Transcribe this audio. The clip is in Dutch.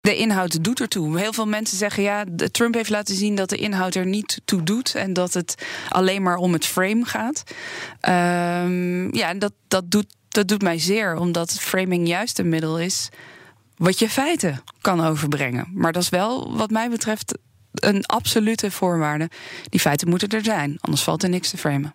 De inhoud doet ertoe. Heel veel mensen zeggen ja, Trump heeft laten zien dat de inhoud er niet toe doet en dat het alleen maar om het frame gaat. Um, ja, dat, dat, doet, dat doet mij zeer, omdat framing juist een middel is wat je feiten kan overbrengen. Maar dat is wel, wat mij betreft, een absolute voorwaarde. Die feiten moeten er zijn, anders valt er niks te framen.